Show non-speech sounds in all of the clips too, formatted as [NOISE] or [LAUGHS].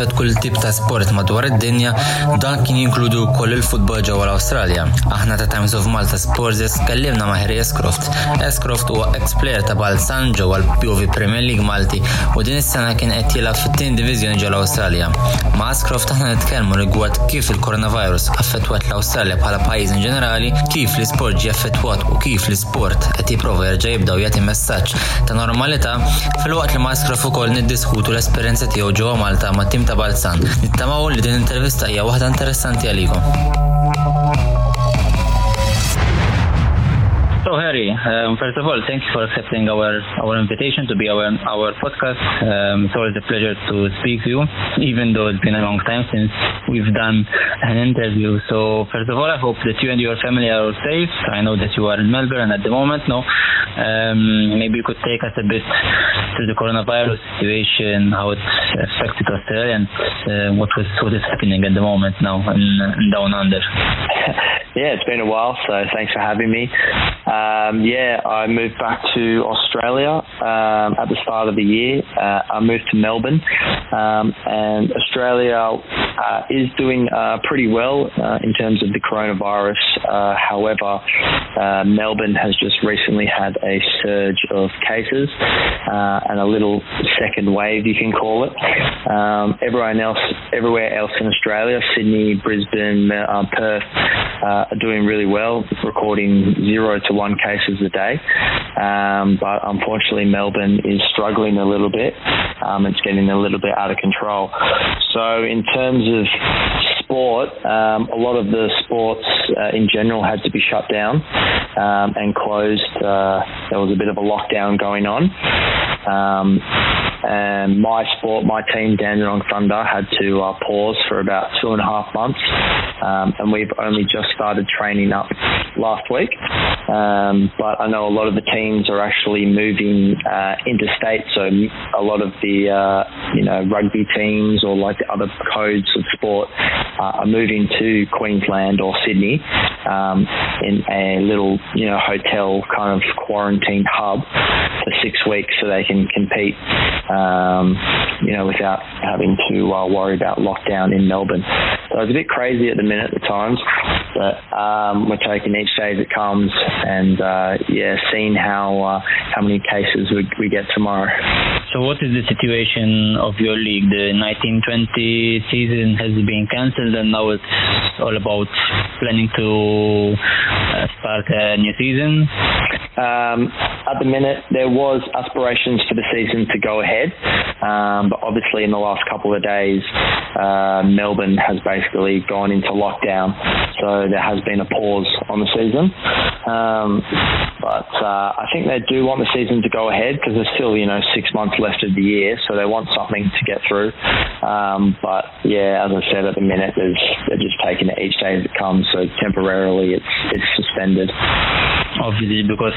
il-coronavirus kull tip ta' sport madwar id-dinja dan kien jinkludu koll il-futbol ġewwa l-Awstralja. Aħna ta' Times of Malta Sports kellimna ma' Harry Escroft. Escroft huwa ex-player ta' Balsan ġewwa l-POV Premier League Malti u din is-sena kien qed jilgħab fit-tien diviżjoni ġewwa l-Awstralja. Ma' Escroft aħna nitkellmu rigward kif il-coronavirus affettwat l-Awstralja bħala pajjiż in ġenerali, kif l-isport ġie affettwat u kif l-isport qed jipprova jerġa' jibdew jagħti messaġġ ta' normalità fil-waqt li ma' Escroft ukoll niddiskutu l-esperjenza tiegħu ġewwa Malta ma' tim ta' Balzan. Nittamaw li din intervista hija waħda interessanti għalikom. So Harry, um, first of all, thank you for accepting our our invitation to be our our podcast. Um, it's always a pleasure to speak to you, even though it's been a long time since we've done an interview. So first of all, I hope that you and your family are safe. I know that you are in Melbourne at the moment. No, um, maybe you could take us a bit to the coronavirus situation, how it affected Australia, and uh, what was what is happening at the moment now in, in Down Under. [LAUGHS] yeah, it's been a while, so thanks for having me. Um, yeah, I moved back to Australia um, at the start of the year. Uh, I moved to Melbourne, um, and Australia uh, is doing uh, pretty well uh, in terms of the coronavirus. Uh, however, uh, Melbourne has just recently had a surge of cases and a little second wave, you can call it. Um, everyone else, everywhere else in Australia, Sydney, Brisbane, Perth, are doing really well, recording zero to one cases a day. Um, but unfortunately, Melbourne is struggling a little bit. Um, it's getting a little bit out of control. So, in terms of sport, um, a lot of the sports uh, in general had to be shut down um, and closed. Uh, there was a bit of a lockdown going on. Um, and my sport, my team, Dandenong Thunder, had to uh, pause for about two and a half months. Um, and we've only just started training up last week. Um, but I know a lot of the teams are actually moving uh, interstate, so a lot of the uh, you know rugby teams or like the other codes of sport uh, are moving to Queensland or Sydney um, in a little you know hotel kind of quarantine hub for six weeks, so they can compete um, you know without having to uh, worry about lockdown in Melbourne. So it's a bit crazy at the minute at the times, but um, we're taking each day as it comes, and uh, yeah, seeing how uh, how many cases we, we get tomorrow. So what is the situation of your league? The 1920 season has been cancelled, and now it's all about planning to uh, start a new season. Um, at the minute, there was aspirations for the season to go ahead, um, but obviously in the last couple of days, uh, Melbourne has basically gone into lockdown, so there has been a pause on the season. Um, but uh, I think they do want the season to go ahead because there's still you know six months left of the year, so they want something to get through. Um, but yeah, as I said, at the minute, they're just taking it each day as it comes. So temporarily, it's it's suspended. Obviously, because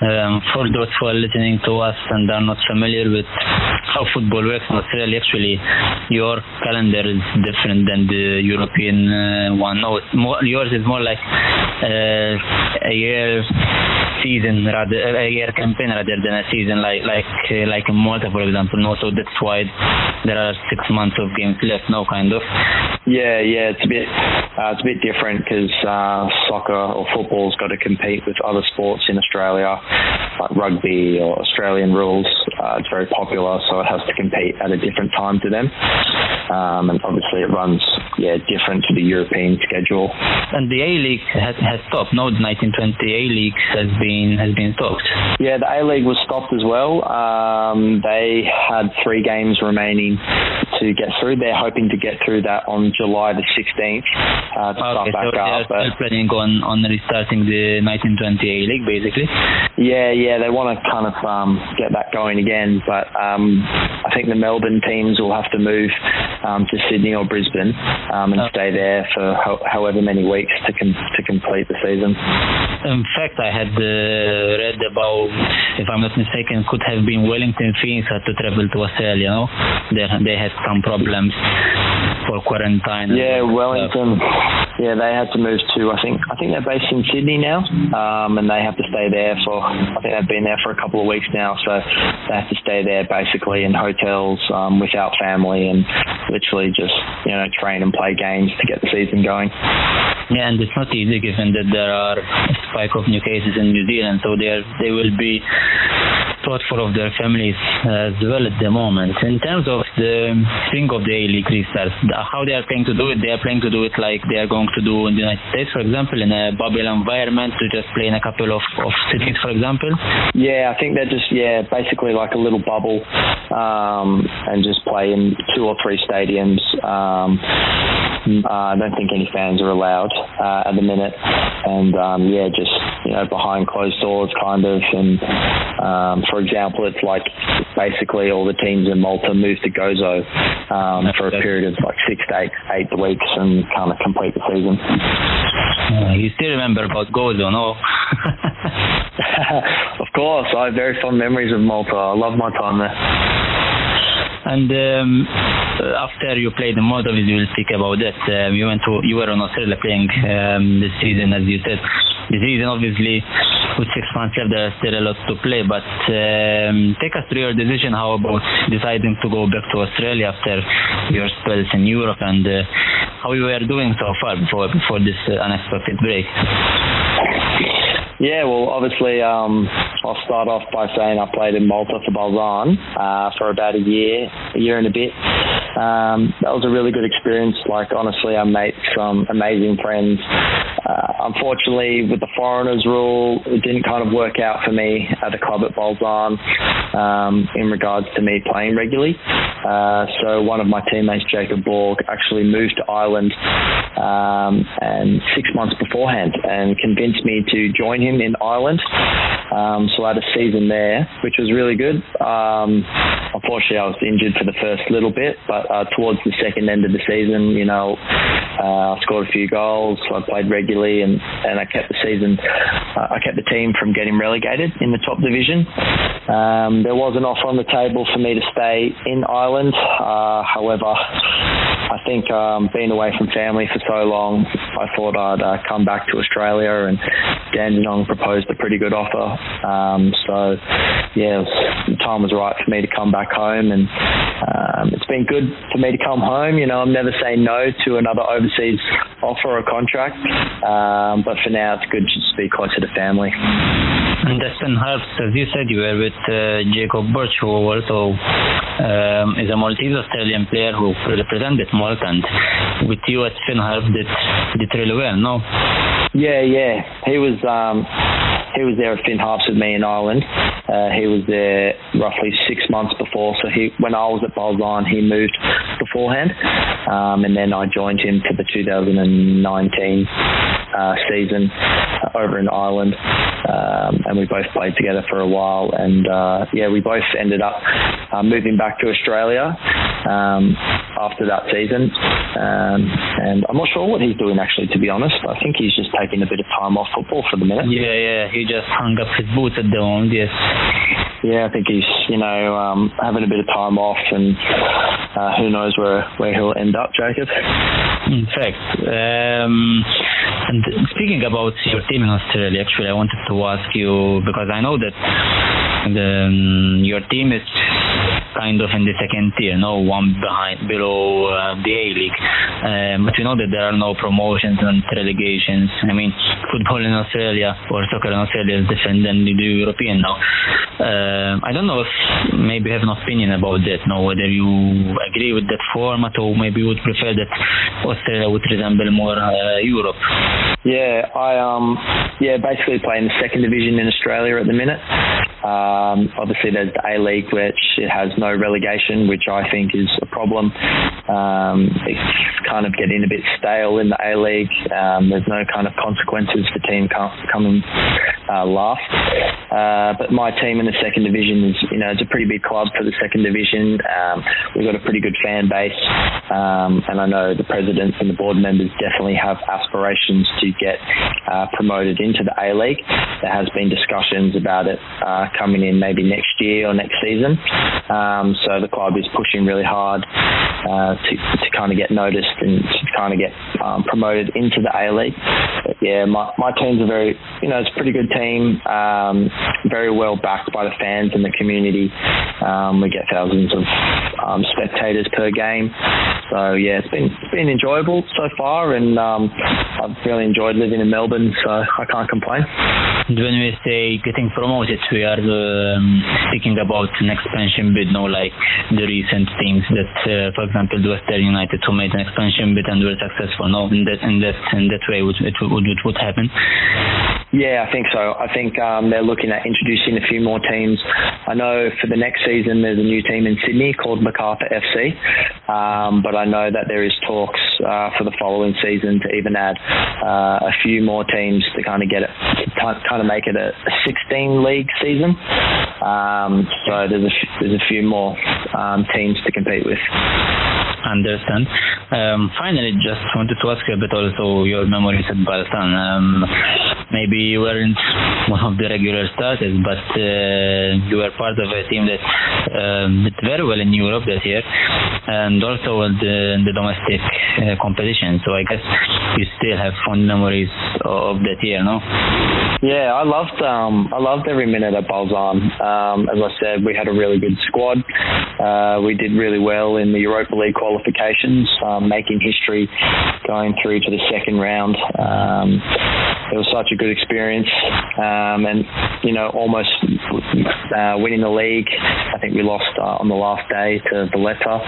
um, for those who are listening to us and are not familiar with how football works in Australia, actually, your calendar is different than the European uh, one. No, more, yours is more like uh, a year season rather a year campaign rather than a season like like uh, like in Malta for example no? So that's why there are six months of games left now kind of. Yeah yeah it's a bit uh, it's a bit different because uh, soccer or football's got to compete with other sports in Australia like rugby or Australian rules. Uh, it's very popular so it has to compete at a different time to them um, and obviously it runs yeah different to the European schedule. And the A-League has, has stopped no? The 1920 A-League has been has been stopped. Yeah the A-League was stopped as well. Um, they had three games remaining to get through. They're hoping to get through that on July the 16th uh, to okay, start back so up they're still planning on, on restarting the 1920 A-League basically? Yeah yeah they want to kind of um, get that going again but um, I think the Melbourne teams will have to move um, to Sydney or Brisbane um, and Oh. stay there for ho- however many weeks to com- to complete the season. In fact, I had uh, read about, if I'm not mistaken, could have been Wellington Phoenix had to travel to Australia. No, they they had some problems for quarantine. Yeah, Wellington. Yeah, they had to move to. I think I think they're based in Sydney now, um, and they have to stay there for. I think they've been there for a couple of weeks now, so they have to stay there basically in hotels um, without family and literally just you know train and play games to get the season going. Yeah, and it's not easy given that there are a spike of new cases in New Zealand, so they are, they will be thoughtful of their families as well at the moment. In terms of the thing of the A-League restarts, how they are planning to do it, they are planning to do it like they are going to do in the United States, for example, in a bubble environment to just play in a couple of, of cities, for example? Yeah, I think they're just, yeah, basically like a little bubble um, and just play in two or three stadiums. Um, uh, I don't think any fans are allowed uh, at the minute. And um, yeah, just, you know, behind closed doors kind of. And um, for example, it's like basically all the teams in Malta move to Gozo um, for a period of like six to eight, eight weeks and kind of complete the season. Uh, you still remember about Gozo, no? [LAUGHS] [LAUGHS] of course, I have very fond memories of Malta. I love my time there. And um, after you played in Malta, we will speak about that. Um, you went to, you were on Australia playing um, this season, as you said. This season, obviously, with six months left, there are still a lot to play. But um, take us through your decision. How about deciding to go back to Australia after your spells in Europe, and uh, how you were doing so far before before this uh, unexpected break? Yeah, well, obviously, um, I'll start off by saying I played in Malta for Balzan uh, for about a year, a year and a bit. Um, that was a really good experience. Like, honestly, I made some amazing friends. Uh, unfortunately, with the foreigners rule, it didn't kind of work out for me at the club at Balzan um, in regards to me playing regularly. Uh, so one of my teammates, Jacob Borg, actually moved to Ireland um, and six months beforehand and convinced me to join him in Ireland. Um, so I had a season there, which was really good. Um, unfortunately, I was injured for the first little bit, but uh, towards the second end of the season, you know, uh, I scored a few goals. I played regularly, and, and I kept the season. Uh, I kept the team from getting relegated in the top division. Um, there was an offer on the table for me to stay in Ireland. Uh, however, I think um, being away from family for so long, I thought I'd uh, come back to Australia, and Dandenong proposed a pretty good offer. Um, so, yeah, was, the time was right for me to come back home, and um, it's been good for me to come home. You know, I'm never saying no to another overseas offer or contract, um, but for now, it's good to just be closer to family. Finn Harps, as you said, you were with uh, Jacob Borg, who also um, is a Maltese Australian player who represented Malta, and with you at Finn Harps did did really well, no? Yeah, yeah. He was um, he was there at Finn Harps with me in Ireland. Uh, he was there roughly six months before. So he, when I was at Balzan, he moved beforehand, um, and then I joined him for the 2019 uh, season over in Ireland, um, and we both played together for a while. And uh, yeah, we both ended up uh, moving back to Australia um, after that season. Um, and I'm not sure what he's doing actually, to be honest. I think he's just taking a bit of time off football for the minute. Yeah, yeah, he just hung up his boots at the moment. Yes. Yeah, I think he's you know um, having a bit of time off, and uh, who knows where where he'll end up, Jacob. In fact, um, and speaking about your team in Australia, actually, I wanted to ask you because I know that the, um, your team is kind of in the second tier, no one behind below uh, the A League. Um, but we know that there are no promotions and relegations. I mean, football in Australia or soccer in Australia is different than the European now. Uh, I don't know if maybe you have an opinion about that. No, whether you agree with that format or maybe you would prefer that Australia would resemble more uh, Europe. Yeah, I um yeah basically play in the second division in Australia at the minute. Um, obviously, there's the A League, which it has no relegation, which I think is a problem. Um, it's kind of getting a bit stale in the A League. Um, there's no kind of consequences for team coming uh, last. Uh, but my team in the second division is, you know, it's a pretty big club for the second division. Um, we've got a pretty good fan base, um, and I know the presidents and the board members definitely have aspirations to get uh, promoted into the A League. There has been discussions about it uh, coming in maybe next year or next season. Um, so the club is pushing really hard uh, to, to kind of get noticed and to kind of get um, promoted into the A League. Yeah, my, my team's a very, you know, it's a pretty good team, um, very well backed by the fans and the community. Um, we get thousands of um, spectators per game. So yeah, it's been it's been enjoyable so far, and um, I've really enjoyed living in Melbourne, so I can't complain. When we say getting promoted, we are um, speaking about an expansion bid, no like the recent teams that, uh, for example, the Western United who made an expansion bid and were successful. No, in that in that in that way, would it would it would happen? Yeah, I think so. I think um, they're looking at introducing a few more teams. I know for the next season there's a new team in Sydney called Macarthur FC, um, but I know that there is talks uh, for the following season to even add uh, a few more teams to kind of get it, kind of make it a, a 16 league season. Um, so there's a, there's a few more um, teams to compete with. Understand. Um, finally, just wanted to ask you a bit also your memories at Balzan. Um, maybe you weren't [LAUGHS] one of the regular starters, but uh, you were part of a team that um, did very well in Europe that year, and also in the, the domestic uh, competition. So I guess you still have fond memories of that year, no? Yeah, I loved um, I loved every minute at Balzan. Um, as I said, we had a really good squad. Uh, we did really well in the Europa League qualifications, um, making history, going through to the second round. It was such a good experience, um, and you know, almost uh, winning the league. I think we lost uh, on the last day to Valletta.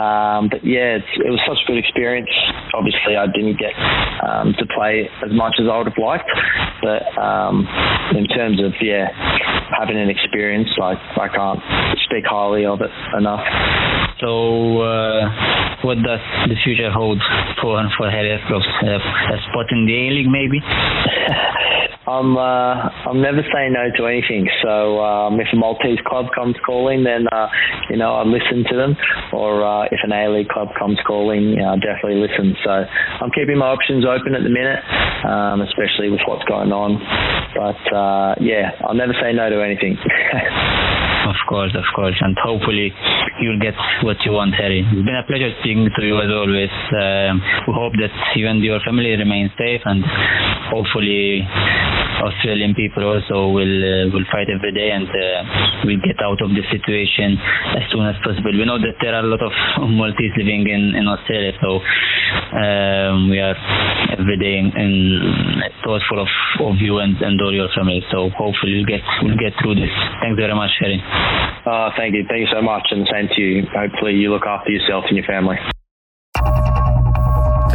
Um, but yeah, it was such a good experience. Obviously, I didn't get um, to play as much as I would have liked, but um, in terms of yeah, having an experience, like I can't speak highly of it enough. So, uh, what does the future hold for for Harry Ascroft? Uh, a spot in the A League, maybe? [LAUGHS] I'm uh, I'm never saying no to anything. So um, if a Maltese club comes calling, then uh, you know I listen to them. Or uh, if an A League club comes calling, you know, I definitely listen. So I'm keeping my options open at the minute, um, especially with what's going on. But uh, yeah, I'll never say no to anything. [LAUGHS] of course, of course, and hopefully you'll get what you want, Harry. It's been a pleasure speaking to you as always. Um, we hope that you and your family remain safe, and hopefully Australian people also will uh, will fight every day and uh, will get out of the situation as soon as possible. We know that there are a lot of [LAUGHS] Maltese living in, in Australia, so um, we are every day in, in thoughtful of, of you and, and all your family. So hopefully we'll get we'll get through this. Thanks very much, Harry. Uh, thank you, thank you so much, and same to you. Hopefully you look after yourself and your family.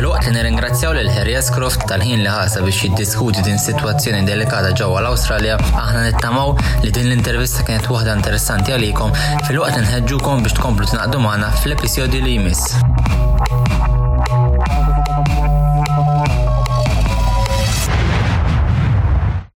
Fil-waqt li nirringrazzjaw lil Harry Croft tal-ħin li ħasa biex jiddiskuti din situazzjoni delikata ġewwa l-Awstralja, aħna nittamaw li din l-intervista kienet waħda interessanti għalikom fil-waqt nħeġġukom biex tkomplu tnaqdu magħna fl-episodju li jmiss.